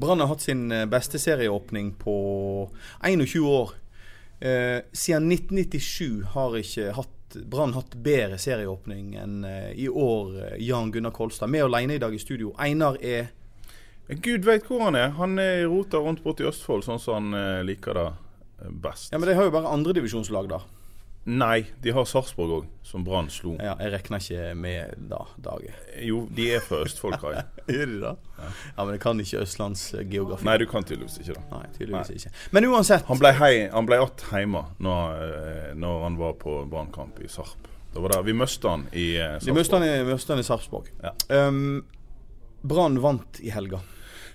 Brann har hatt sin eh, beste serieåpning på 21 år. Eh, siden 1997 har ikke hatt Brann hatt bedre serieåpning enn eh, i år, eh, Jan Gunnar Kolstad. Med alene i dag i studio. Einar er Gud veit hvor han er. Han er rota rundt borti Østfold, sånn som han eh, liker det eh, best. Ja, Men de har jo bare andredivisjonslag, da. Nei, de har Sarpsborg òg, som Brann slo. Ja, jeg regna ikke med da, Dage. Jo, de er fra Østfold, Kai. Gjør de det? Ja. men jeg kan ikke østlandsgeografi. Nei, du kan tydeligvis ikke det. Nei, tydeligvis ikke. Men uansett. Han ble, hei, han ble att hjemme når, eh, når han var på Brannkamp i Sarp. Det var der. Vi mista han i Sarpsborg. De mista han i- i Sarpsborg. Ja. Um, Brann vant i helga.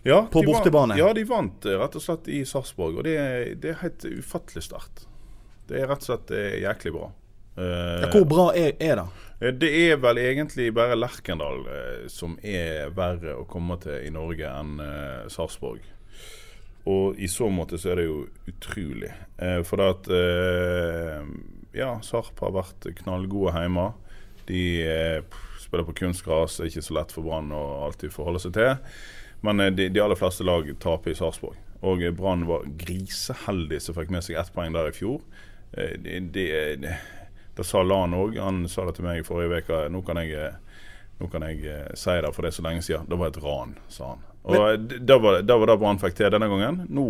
Ja, På vant- bortebane. Ja, de vant eh, rett og slett i Sarpsborg. Og det det er helt ufattelig sterkt. Det er rett og slett eh, jæklig bra. Eh, Ja, hvor bra er, er det? Eh, Det er vel egentlig bare Lerkendal som er verre å komme til i Norge enn Sarpsborg. Og i så måte så er det jo utrolig. For det at Ja, Sarp har vært knallgode hjemme. De spiller på kunstgras, er ikke så lett for Brann å alltid forholde seg til. Men de, de aller fleste lag taper i Sarpsborg. Og Brann var griseheldig som fikk med seg ett poeng der i fjor. Eh, det, det, det, sa Lan òg. Han sa det til meg i forrige uke. Nå kan jeg, nå kan jeg eh, si det, for det er så lenge siden. Det var et ran, sa han. Og eh, det var det var det Brann fikk til denne gangen. Nå,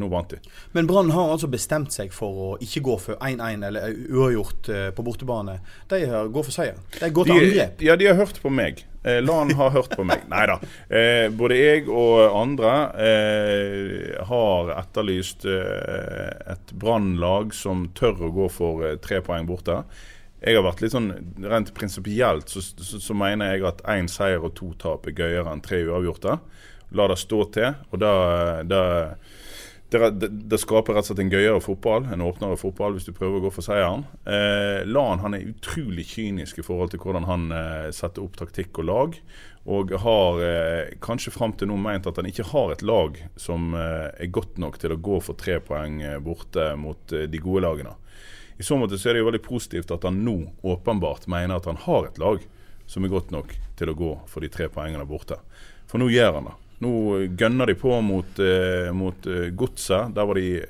nå vant de. Men Brann har altså bestemt seg for å ikke gå for 1-1 eller uavgjort på bortebane. De går for seier. De går til angrep. ja, de har hørt på meg. Eh, han ha hørt på meg. Nei da. Eh, både jeg og andre eh, har etterlyst eh, et Brann-lag som tør å gå for eh, tre poeng borte. Jeg har vært litt sånn, Rent prinsipielt så, så, så mener jeg at én seier og to tap er gøyere enn tre uavgjorte. La det stå til. og da, da det, det, det skaper rett og slett en gøyere fotball, en åpnere fotball, hvis du prøver å gå for seieren. Eh, Lan han er utrolig kynisk i forhold til hvordan han eh, setter opp taktikk og lag. Og har eh, kanskje fram til nå ment at han ikke har et lag som eh, er godt nok til å gå for tre poeng eh, borte mot eh, de gode lagene. I så måte så er det jo veldig positivt at han nå åpenbart mener at han har et lag som er godt nok til å gå for de tre poengene borte. For nå gjør han det. Nå gønner de på mot, eh, mot eh, Godset. Der var de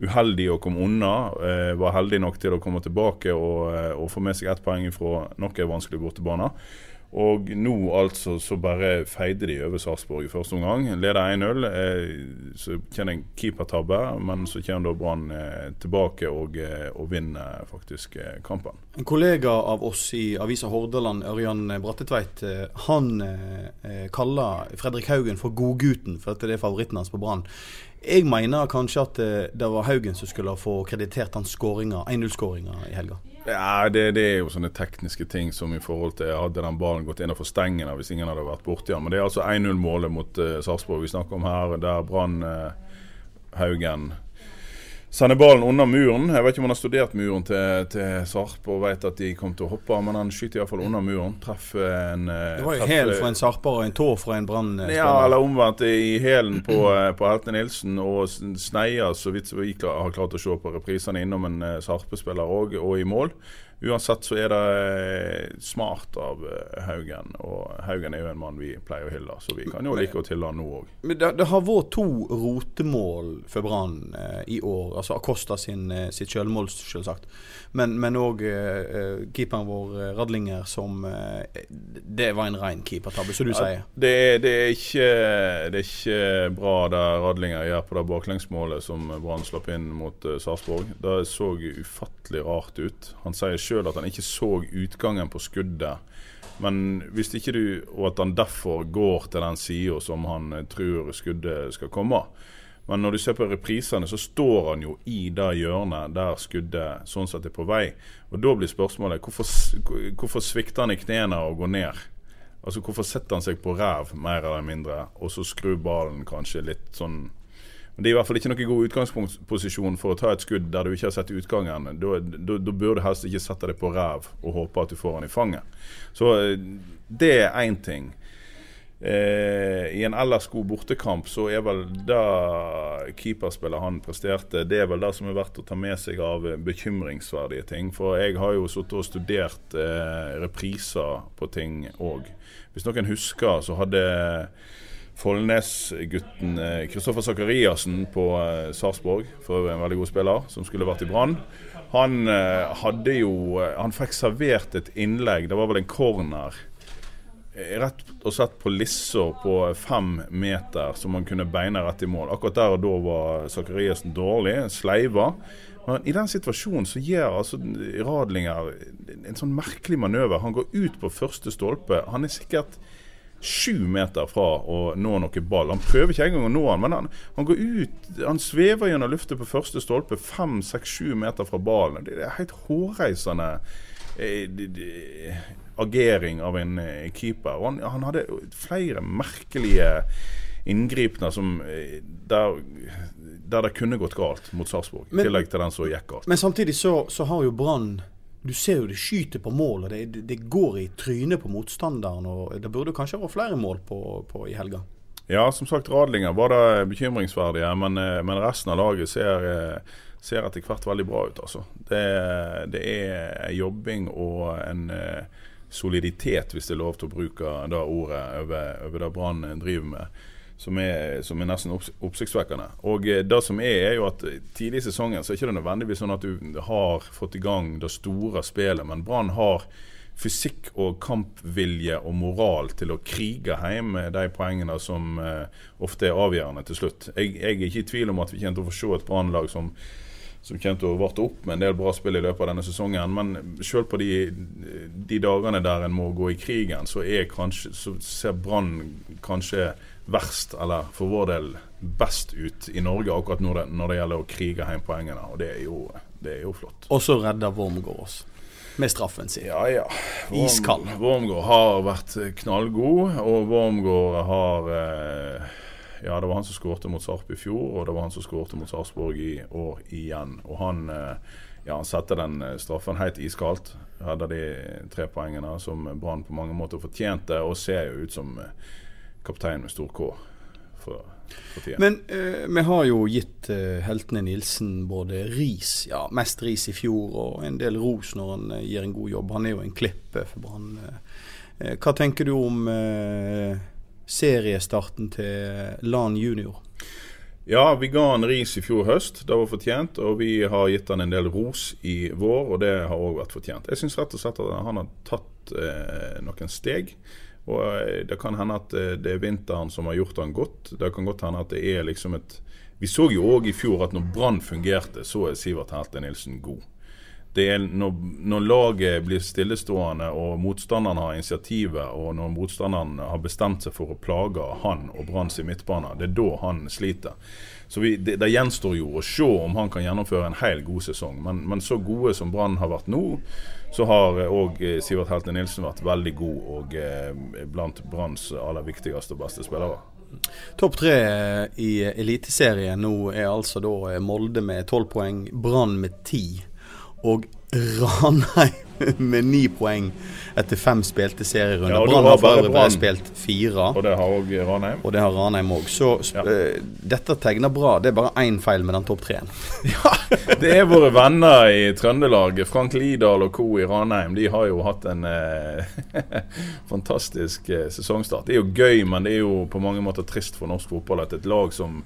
uheldige å komme unna. Eh, var heldige nok til å komme tilbake og, og få med seg ett poeng fra nok en vanskelig bortebane. Og nå altså så bare feide de over Sarpsborg i første omgang. Leder 1-0. Eh, så kjenner en keepertabbe, men så kommer da Brann eh, tilbake og, eh, og vinner faktisk eh, kampen. En kollega av oss i avisa Hordaland, Ørjan Brattetveit, eh, han eh, kaller Fredrik Haugen for godgutten, for at det er favoritten hans på Brann. Jeg mener kanskje at det var Haugen som skulle få kreditert hans 1-0-skåringa i helga. Ja, det, det er jo sånne tekniske ting som i forhold til Hadde den ballen gått innenfor stengene hvis ingen hadde vært borti den. Men det er altså 1-0-målet mot uh, Sarpsborg vi snakker om her, der Brann uh, Haugen sender ballen under muren. Jeg vet ikke om han har studert muren til, til Sarp og vet at de kom til å hoppe, men han skyter iallfall under muren. Treffer en uh, Det var jo hæl fra en sarper og en tå fra en brann ja, eller omvendt i hælen på, eh, på Helte Nilsen og Sneia, så vidt vi har klart å se på reprisene, innom en eh, Sarpe-spiller òg, og i mål. Uansett så er det eh, smart av eh, Haugen, og Haugen er jo en mann vi pleier å hylle, så vi kan jo like å hylle han nå òg. Men det, det har vært to rotemål for Brann eh, i år. Altså Acosta sin, eh, sitt selvmål, selvsagt. Men òg eh, keeperen vår, Radlinger, som eh, Det var en ren keepertabbe, som du sier. Det er, det, er ikke, det er ikke bra det Radlinger gjør på det baklengsmålet som Brann slapp inn mot uh, Sarpsborg. Det så ufattelig rart ut. Han sier sjøl at han ikke så utgangen på skuddet. Men hvis ikke du, og at han derfor går til den sida som han eh, tror skuddet skal komme. Men når du ser på reprisene, så står han jo i det hjørnet der skuddet sånn sett er på vei. Og da blir spørsmålet hvorfor, hvorfor svikter han i knærne og går ned? Altså Hvorfor setter han seg på ræv, mer eller mindre, og så skrur ballen kanskje litt sånn men Det er i hvert fall ikke noen god utgangsposisjon for å ta et skudd der du ikke har sett utgangen. Da, da, burde du helst ikke sette deg på ræv og håpe at du får den i fanget. Så eh, det er én ting. Eh, I en ellers god bortekamp så er vel det keeperspillet han presterte, det er vel det som er verdt å ta med seg av bekymringsverdige ting. For jeg har jo sittet og studert eh, repriser på ting òg. Hvis noen husker, så hadde Follnes-gutten Kristoffer Sakariassen på eh, Sarpsborg, for øvrig en veldig god spiller, som skulle vært i Brann. Han eh, hadde jo eh, Han fikk servert et innlegg, det var vel en corner. Rett og slett på lisser på fem meter som han kunne beine rett i mål. Akkurat der og da var Sakariassen dårlig, sleiva. Men i den situasjonen så gjør altså Radlinger en sånn merkelig manøver. Han går ut på første stolpe. Han er sikkert sju meter fra å nå noe ball. Han prøver ikke engang å nå han, men han, han går ut Han svever gjennom luftet på første stolpe, fem, seks, sju meter fra ballen. Det er helt hårreisende eh, agering av en eh, keeper. Og han, han hadde flere merkelige inngripener som eh, der, der det kunne gått galt mot Sarpsborg. I tillegg til den som gikk galt. Men samtidig så, så har jo Brann du ser jo det skyter på mål, og det, det går i trynet på motstanderen. og Det burde kanskje vært flere mål på, på, i helga. Ja, som sagt, Radlinger var det bekymringsverdige, men, eh, men resten av laget ser, eh, ser etter hvert veldig bra ut. altså. Det, det er jobbing og en eh, soliditet, hvis det er lov til å bruke det ordet, over, over det Brann driver med som er, som er nesten oppsiktsvekkende. Og eh, det som er, er jo at tidlig i sesongen så er det ikke nødvendigvis sånn at du har fått i gang det store spillet, men Brann har fysikk og kampvilje og moral til å krige hjem de poengene som ofte er avgjørende til slutt. Jeg, jeg, er ikke i tvil om at vi kommer til å få se et Brann-lag som som kommer til å varte opp med en del bra spill i løpet av denne sesongen. Men selv på de, de dagene der en må gå i krigen, så, kanskje, så ser Brann kanskje verst, eller for vår del best ut i Norge akkurat når det, når det gjelder å krige hjem poengene. Og det er jo, det er jo flott. Og så redder Wormgård oss. Med straffen sin. Ja, ja. Worm, Iskald. Wormgård har vært knallgod, og Wormgård har eh, Ja, det var han som skårte mot Sarp i fjor, og det var han som skårte mot Sarpsborg i år igjen. Og han eh, ja, han setter den eh, straffen helt iskaldt. Redder de tre poengene som Brann på mange måter fortjente, og ser jo ut som kaptein med stor K for, for. Men eh, vi har jo gitt eh, heltene Nilsen både ris, ja mest ris i fjor, og en del ros når han eh, gir en god jobb. Han er jo en klippe for Brann. Eh, hva tenker du om eh, seriestarten til Lan junior? Ja, vi ga han ris i fjor høst. Det var fortjent. Og vi har gitt han en del ros i vår, og det har òg vært fortjent. Jeg syns rett og slett at han har tatt eh, noen steg. Og eh, Det kan hende at eh, det er vinteren som har gjort han godt. Det kan godt hende at det er liksom et Vi så jo òg i fjor at når Brann fungerte, så er Sivert Helte Nilsen god. Er når, når, laget blir stillestående og motstanderen har initiativet, og når motstanderen har bestemt seg for å plage han og Branns i midtbane, det er da han sliter. Så vi, det, det, gjenstår jo å se om han kan gjennomføre en hel god sesong. Men, men så gode som Brann har vært nå, så har òg eh, Sivert Helte Nilsen vært veldig god og eh, blant Branns aller viktigste og beste spillere. Topp tre eh, i Eliteserien nå er altså da eh, Molde med tolv poeng, Brann med ti og Ranheim med ni poeng etter fem spilte serierunder. Ja, Brann har bare, bare spilt fire. Og det har òg Ranheim. Og det har Ranheim òg. Så ja. uh, dette tegner bra. Det er bare én feil med den topp treen. ja, det er våre venner i Trøndelag. Frank Lidahl og co. i Ranheim. De har jo hatt en uh, fantastisk uh, sesongstart. Det er jo gøy, men det er jo på mange måter trist for norsk fotball at et lag som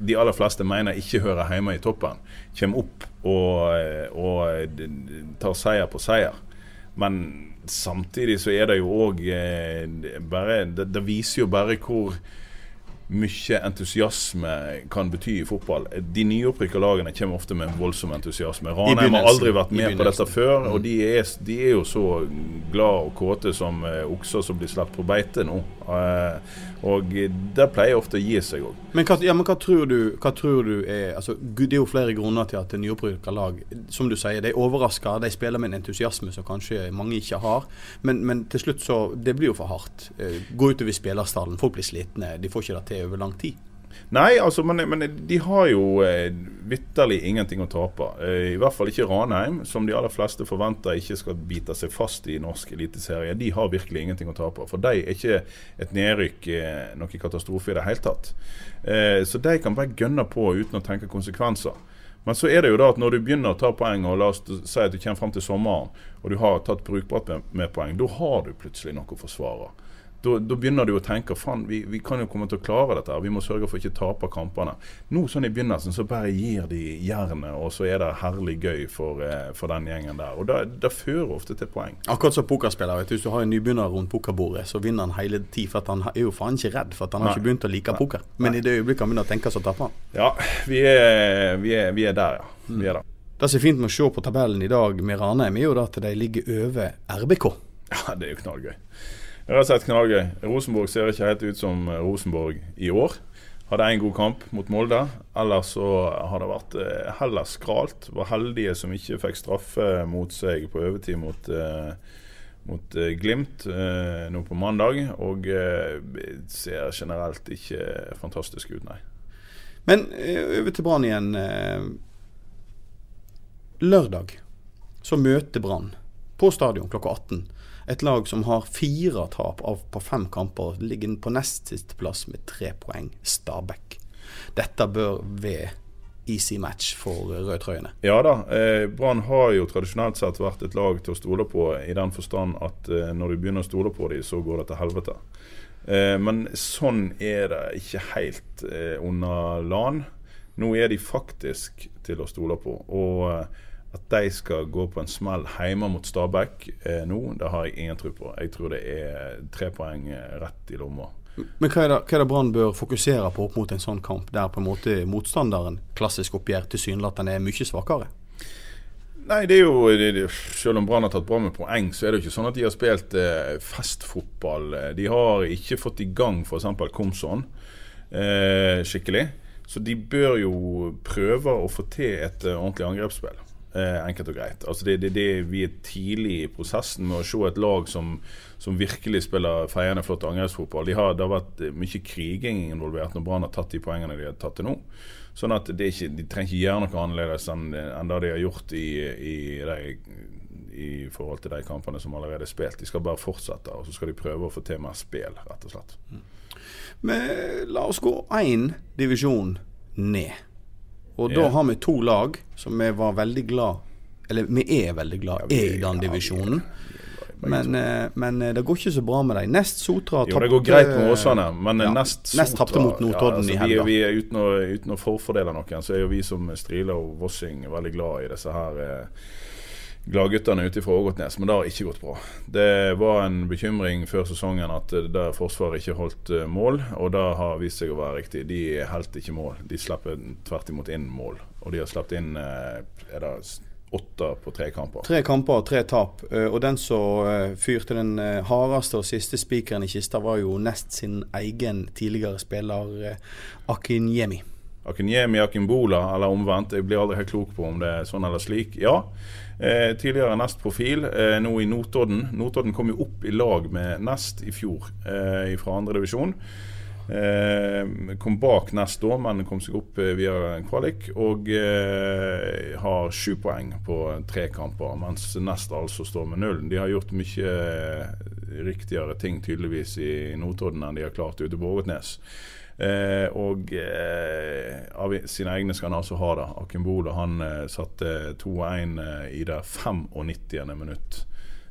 de aller fleste mener ikke hører hjemme i toppen, kommer opp og, og tar seier på seier. Men samtidig så er det jo òg eh, bare det, det, viser jo bare hvor mye entusiasme kan bety i fotball. De nyopprykka lagene kommer ofte med voldsom entusiasme. Ranheim har aldri vært med på dette før, og de er, de er jo så glad og kåte som uh, okser som blir sluppet på beite nå. Uh, og det pleier ofte å gi seg òg. Men, hva, ja, men hva, tror du, hva tror du er altså, Det er jo flere grunner til at nyopprykka lag som du sier, de overrasker. De spiller med en entusiasme som kanskje mange ikke har. Men, men til slutt så Det blir jo for hardt. Uh, gå utover spillerstallen. Folk blir slitne. De får ikke det til over lang tid? Nei, altså, men, men de har jo eh, vitterlig ingenting å tape. Eh, I hvert fall ikke Ranheim, som de aller fleste forventer ikke skal bite seg fast i norsk eliteserie. De har virkelig ingenting å tape. For de er ikke et nedrykk eh, noen katastrofe i det hele tatt. Eh, så de kan bare gønne på uten å tenke konsekvenser. Men så er det jo da at når du begynner å ta poeng, og la oss si at du kommer fram til sommeren, og du har tatt brukbart med, med poeng, da har du plutselig noe å forsvare da, da, begynner du å tenke faen, vi, vi, kan jo komme til å klare dette. Vi må sørge for å ikke tape kampene. Nå sånn i begynnelsen så bare gir de jernet, og så er det herlig gøy for, eh, for den gjengen der. Og det fører ofte til poeng. Akkurat som pokerspiller. Hvis du har en nybegynner rundt pokerbordet, så vinner han hele tid. For han er jo faen ikke redd, for han har Nei. ikke begynt å like Nei. poker. Men Nei. i det øyeblikket han begynner å tenke, så taper han. Ja, vi er, vi er, vi er der, ja. Vi er der. Det som er fint med å se på tabellen i dag med Ranheim, er jo at de ligger over RBK. Ja, det er jo knallgøy. Det har sett knallgøy. Rosenborg ser ikke helt ut som Rosenborg i år. Hadde én god kamp mot Molde. Ellers så har det vært eh, heller skralt. Var heldige som ikke fikk straffe mot seg på overtid mot, eh, mot eh, Glimt eh, nå på mandag. Og eh, ser generelt ikke fantastisk ut, nei. Men eh, over til Brann igjen. lørdag så møter Brann på stadion klokka 18 et lag som har fire tap av på fem kamper, ligger på nest siste plass med tre poeng. Stabæk. Dette bør være easy match for rødtrøyene. Ja da. Eh, Brann har jo tradisjonelt sett vært et lag til å stole på, i den forstand at eh, når du begynner å stole på dem, så går det til helvete. Eh, men sånn er det ikke helt eh, under LAN. Nå er de faktisk til å stole på. og eh, at de skal gå på en smell hjemme mot Stabæk eh, nå, det har jeg ingen tro på. Jeg tror det er tre poeng eh, rett i lomma. Men hva er det, hva det Brann bør fokusere på opp mot en sånn kamp, der på en måte motstanderen, klassisk oppgjør, tilsynelatende er mye svakere? Nei, det er jo det, det, Selv om Brann har tatt bra med poeng, så er det jo ikke sånn at de har spilt eh, festfotball. De har ikke fått i gang f.eks. Komson eh, skikkelig. Så de bør jo prøve å få til et uh, ordentlig angrepsspill. Eh, enkelt og greit. Altså det, det, det, vi er tidlig i prosessen med å se et lag som, som virkelig spiller feiende flott angrepsfotball. De det har vært mye kriging involvert når Brann har tatt de poengene de har tatt til nå. Sånn at ikke, De trenger ikke gjøre noe annerledes enn, enn det de har gjort i, i, de, i, forhold til de kampene som allerede er spilt. De skal bare fortsette, og så skal de prøve å få til mer spill, rett og slett. Men la oss gå én divisjon ned. Og da har vi to lag som vi var veldig glad Eller vi er veldig glad i den divisjonen. Men, eh, men, eh, det går ikke så bra med dem. Nest Sotra tapte Jo, det går greit med Åsane, men ja, Nest Sotra Nest tapte mot Notodden ja, altså, i helga. Uten, uten, å forfordele noen, så er jo vi som Striler og Vossing veldig glad i disse her eh, gladguttene ute fra Ågotnes, men det har ikke gått bra. Det var en bekymring før sesongen at der Forsvaret ikke holdt eh, mål, og det har vist seg å være riktig. De holdt ikke mål. De slipper tvert imot inn mål. Og de har sluppet inn eh, er det åtte på tre kamper. Tre kamper og tre tap. Eh, og den som fyrte den hardeste og siste spikeren i kista, var jo nest sin egen tidligere spiller Akinyemi. Akinyemi Akimbola, eller omvendt. Jeg blir aldri helt klok på om det er sånn eller slik. Ja, Eh, tidligere Nest-profil, eh, nå i Notodden. Notodden kom jo opp i lag med Nest i fjor eh, fra andredivisjon. Eh, kom bak Nest da, men kom seg opp eh, via kvalik. Og eh, har sju poeng på tre kamper, mens Nest altså står med null. De har gjort mye eh, riktigere ting tydeligvis i Notodden enn de har klart ute på Ågotnes. Eh, og eh, av sine egne skal han altså ha det. Akimbola han eh, satte 2-1 eh, i det 95. minutt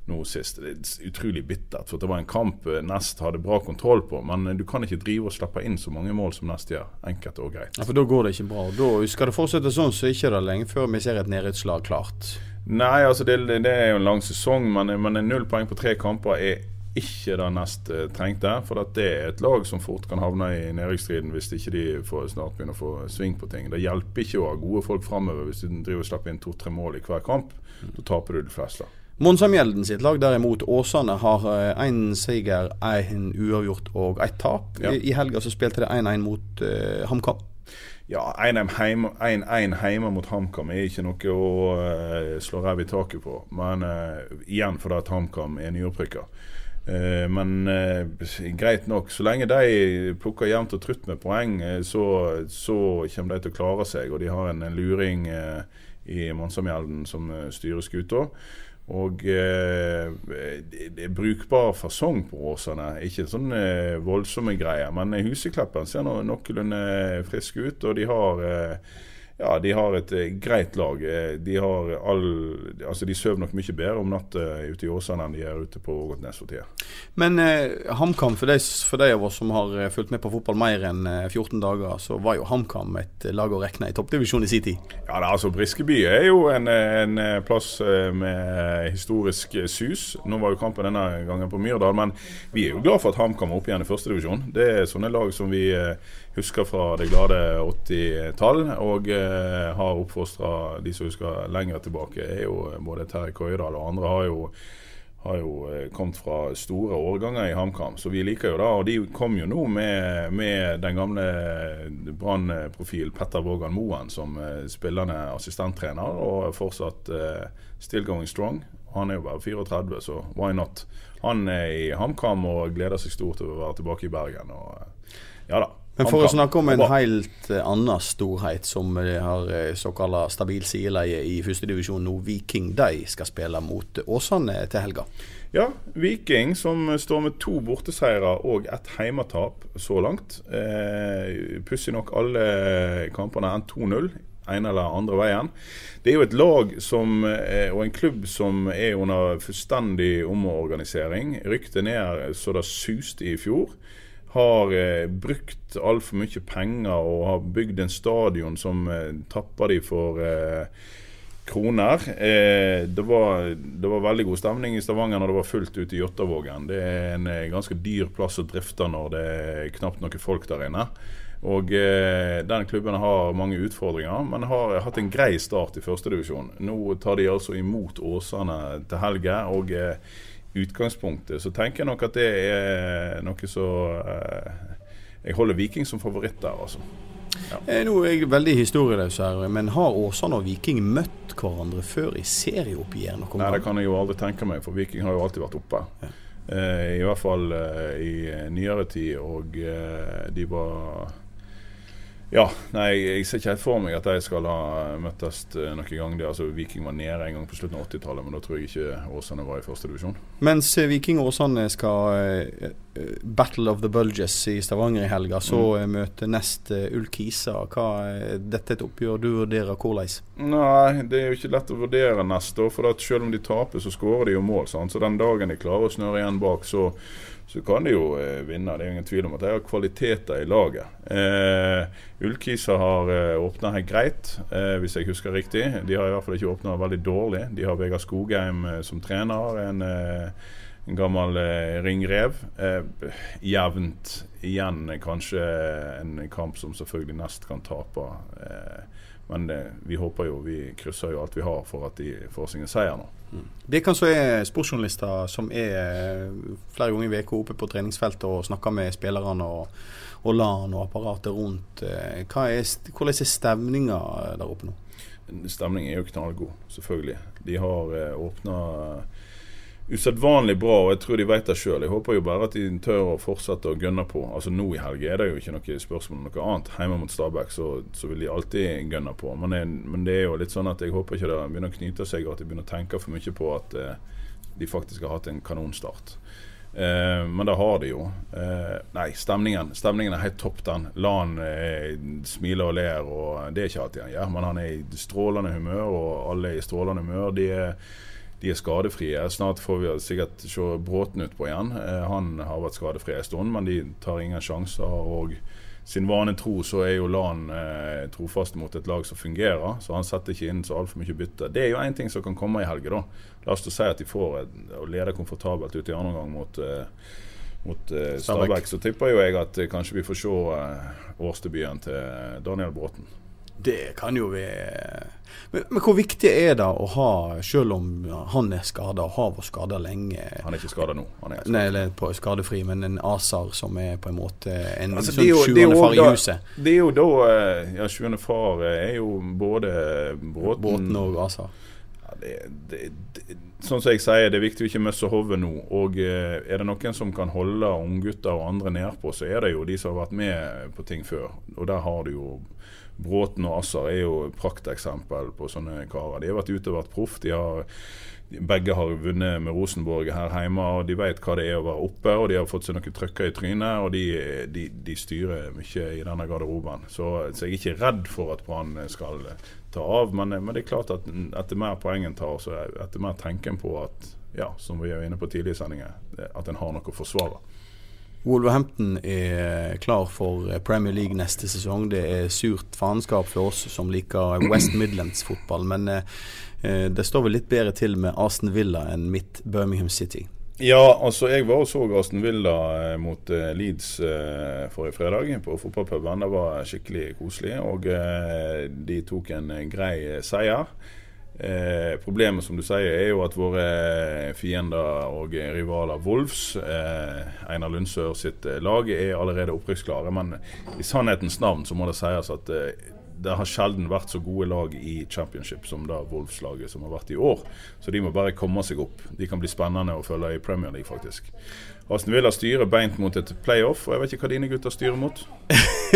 nå sist. Det er utrolig bittert. for Det var en kamp eh, Nest hadde bra kontroll på. Men du kan ikke drive og slippe inn så mange mål som Nest gjør. Enkelt og greit. Ja, For da går det ikke bra. Da Skal det fortsette sånn, så er det ikke lenge før vi ser et nedrykkslag klart. Nei, altså det, det, er jo en lang sesong, men, men null poeng på tre kamper er ikke det nest eh, trengte. For at det er et lag som fort kan havne i nedrykksstriden hvis ikke de får snart begynner å få sving på ting. Det hjelper ikke å ha gode folk framover hvis du driver og slipper inn to-tre mål i hver kamp. Da taper du de fleste. Monsamjelden sitt lag derimot, Åsane, har én seier, én uavgjort og ett tap. Ja. I, helga så spilte det 1-1 mot uh, HamKam. Ja, 1-1 hjemme, mot HamKam er ikke noe å uh, slå ræv i taket på. Men uh, igjen fordi HamKam er nyopprykka. Eh, men eh, greit nok. Så lenge de plukker jevnt og trutt med poeng, eh, så, så kommer de til å klare seg. Og de har en, en luring i Monsamjelden som styrer skuta. Og eh, det er brukbar fasong på Åsane. Ikke sånn eh, voldsomme greier. Men Husekleppen ser noenlunde frisk ut, og de har eh, ja, de har et eh, greit lag. Eh, De har all Altså, de sover nok mye bedre om natta ute i Åsane enn de gjør ute på Ågotnes for tida. Men eh, HamKam, for for de av oss som har eh, fulgt med på fotball mer enn eh, 14 dager, så var jo HamKam et eh, lag å regne i toppdivisjon i sin tid. Ja, er altså Briskeby er jo en, en plass eh, med historisk eh, sus. Nå var jo kampen denne gangen på Myrdal, men vi er jo glad for at HamKam er oppe igjen i førstedivisjon. Det er sånne lag som vi eh, husker fra det glade 80-tall, og eh, har oppfostra de som husker lenger tilbake. er jo Både Terje Køydal og andre har jo har jo eh, kommet fra store årganger i HamKam, så vi liker jo det. Og de kom jo nå med, med den gamle Brann-profil Petter Vågan Moen som eh, spillende assistenttrener, og fortsatt eh, still going strong. Han er jo bare 34, så why not? Han er i HamKam og gleder seg stort til å være tilbake i Bergen. Og, eh, ja da. Men for å snakke om en helt eh, annen storhet som eh, har eh, såkalla stabil sideleie i førstedivisjon nå, Viking, de skal spille mot Åsane til helga. Ja, Viking som står med to borteseiere og ett heimetap så langt. Eh, Pussig nok alle kampene enn 2-0. ene eller andre veien. Det er jo et lag som, og en klubb som er under fullstendig omorganisering. Rykte ned så det suste i fjor. Har eh, brukt altfor mye penger og har bygd en stadion som eh, tapper de for eh, kroner. Eh, det, var, det var veldig god stemning i Stavanger når det var fullt ute i Jåttåvågen. Det er en eh, ganske dyr plass å drifte når det er knapt noen folk der inne. Og eh, Den klubben har mange utfordringer, men har hatt en grei start i førstedivisjon. Nå tar de altså imot Åsane til helga. og eh, utgangspunktet så tenker jeg nok at det er noe så eh, Jeg holder Viking som favoritt der, altså. Ja. Nå er jeg veldig historieløs her, men har Åsane og Viking møtt hverandre før i serieoppgjør Nei, det kan jeg jo aldri tenke meg, for Viking har jo alltid vært oppe. Eh, I hvert fall eh, i nyere tid, og eh, de var Ja, nei, jeg ser ikke helt for meg at de skal ha møttes eh, noen gang. Det, altså, Viking var nede en gang på slutten av 80-tallet, men da tror jeg ikke Åsane var i første divisjon. Mens eh, Viking og Åsane skal eh, eh, Battle of the Bulges i Stavanger i helga, så Mm. eh, møter nest Ulkisa. Ullkisa. Hva er dette et oppgjør du vurderer hvordan? Nei, det er jo ikke lett å vurdere neste år. For selv om de taper, så skårer de jo mål. Sant? Så den dagen de klarer å snøre igjen bak, så, så kan de jo eh, vinne. Det er jo ingen tvil om at de har kvaliteter i laget. Eh, Ulkisa har eh, åpna helt greit, eh, hvis jeg husker riktig. De har i hvert fall ikke åpna veldig dårlig. De har Vegard Skogheim eh, som trener. En, eh, en gammel eh, ringrev. Eh, jevnt igjen eh, kanskje en kamp som selvfølgelig nest kan tape. Eh, men det, vi håper jo, vi krysser jo alt vi har for at de får seg en seier nå. Det kan så er sportsjournalister som er eh, flere ganger i uka oppe på treningsfeltet og snakker med spillerne og, og LAN og apparatet rundt. Eh, er, hvordan er stemninga der oppe nå? Stemningen er jo knallgod, selvfølgelig. De har eh, åpna usedvanlig bra, og jeg tror de vet det sjøl. Jeg håper jo bare at de tør å fortsette å gønne på. Altså Nå i helga er det jo ikke noe spørsmål om noe annet. Hjemme mot Stabæk så, så vil de alltid gønne på. Men, jeg, men det er jo litt sånn at jeg håper ikke det begynner å knyte seg, og at de begynner å tenke for mye på at eh, de faktisk har hatt en kanonstart. Eh, men det har de jo. Eh, nei, stemningen Stemningen er helt topp, den. Lan han smiler og ler, og det er ikke alltid han gjør, men han er i strålende humør, og alle er i strålende humør. De er, de er skadefrie. Snart får vi sikkert se Bråten utpå igjen. Eh, han har vært skadefri en stund, men de tar ingen sjanser. og sin vane tro så er jo Lan eh, trofast mot et lag som fungerer, så han setter ikke inn så altfor mye bytte. Det er jo én ting som kan komme i helga, da. La oss si at de får å lede komfortabelt ut i andre omgang mot, eh, mot eh, Stabæk. Så tipper jo jeg at eh, kanskje vi får se eh, årsdebuten til Daniel Bråten. Det kan jo vi men, men, hvor viktig er det å ha, selv om han er skada og har vært skada lenge Han er ikke skada nå. Han er Nei, eller på skadefri, men en ASAR som er på en måte en altså, sånn sjuende far i huset. Det er jo da eh, Ja, sjuende far er jo både Bråten Bråten og ASAR. Ja, det, det, det, sånn som jeg sier, det er viktig å ikke miste hodet nå. Og eh, er det noen som kan holde unggutter og andre nedpå, så er det jo de som har vært med på ting før. Og der har du jo Bråten og Assar er jo prakteksempel på sånne karer. De har vært ute og vært proff. begge har vunnet med Rosenborg her hjemme, og de vet hva det er å være oppe. og De har fått seg noen trøkker i trynet, og de, de, de styrer mye i denne garderoben. Så, så, jeg er ikke redd for at Brann skal ta av, men, men, det er klart at etter mer poeng en tar, så etter mer tenken på at, ja, som vi er inne på tidligere i sendingen, at en har noe å forsvare. Wolverhampton er klar for Premier League neste sesong. Det er surt faenskap for oss som liker West Midlands-fotball. Men eh, det står vel litt bedre til med Aston Villa enn mitt Birmingham City. Ja, altså jeg var og så Aston Villa eh, mot eh, Leeds eh, forrige fredag på fotballpuben. Det var skikkelig koselig. Og eh, de tok en grei seier. Eh, problemet som du sier er jo at våre fiender og rivaler Wolves, eh, Einar Lundsør sitt eh, lag, er allerede opprykksklare. Men i sannhetens navn så må det sies at eh, det har sjelden vært så gode lag i championship som da Wolfs-laget som har vært i år. Så de må bare komme seg opp. De kan bli spennende å følge i Premier League, faktisk. Aston Villa styrer beint mot et playoff, og jeg vet ikke hva dine gutter styrer mot?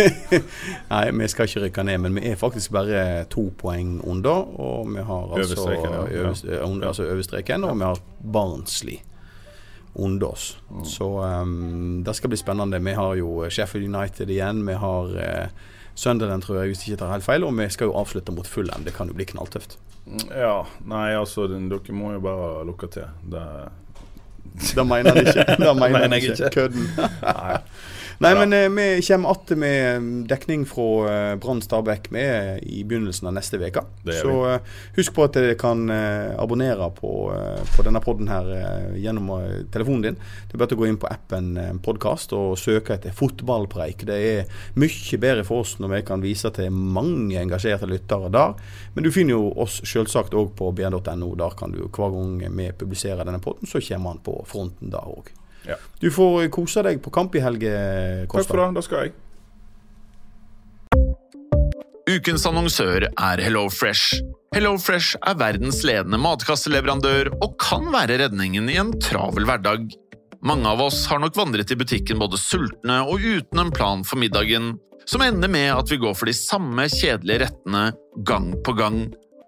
Nei, vi skal ikke rykke ned, men vi er faktisk bare to poeng under. Og vi har altså overstreken, ja. ja. under, altså overstreken, og vi har Barnsley under oss. Mm. Så um, det skal bli spennende. Vi har jo Sheffield United igjen. Vi har uh, Sunderland, tror jeg, hvis jeg ikke tar helt feil. Og vi skal jo avslutte mot full M. Det kan jo bli knalltøft. Ja. Nei, altså, dere må jo bare lukke til. Det det mener han ikke. Det mener jeg ikke. Kødden. Nei. Nei, men eh, vi kommer att med mm, dekning fra eh, Brann Stabæk med i begynnelsen av neste uke. Så eh, husk på at dere kan abonnere på, på denne poden her gjennom telefonen din. Det er bare å gå inn på appen Podkast og søke etter fotballpreik. Det er mye bedre for oss når vi kan vise til mange engasjerte lyttere der. Men du finner jo oss selvsagt òg på bn.no. Der kan du hver gang vi publiserer denne poden, så kommer han på fronten da òg. Ja. Du får kose deg på kamp i helge, Takk for det. Da skal jeg. Ukens annonsør er HelloFresh. HelloFresh er verdens ledende matkasseleverandør og kan være redningen i en travel hverdag. Mange av oss har nok vandret i butikken både sultne og uten en plan for middagen, som ender med at vi går for de samme kjedelige rettene gang på gang.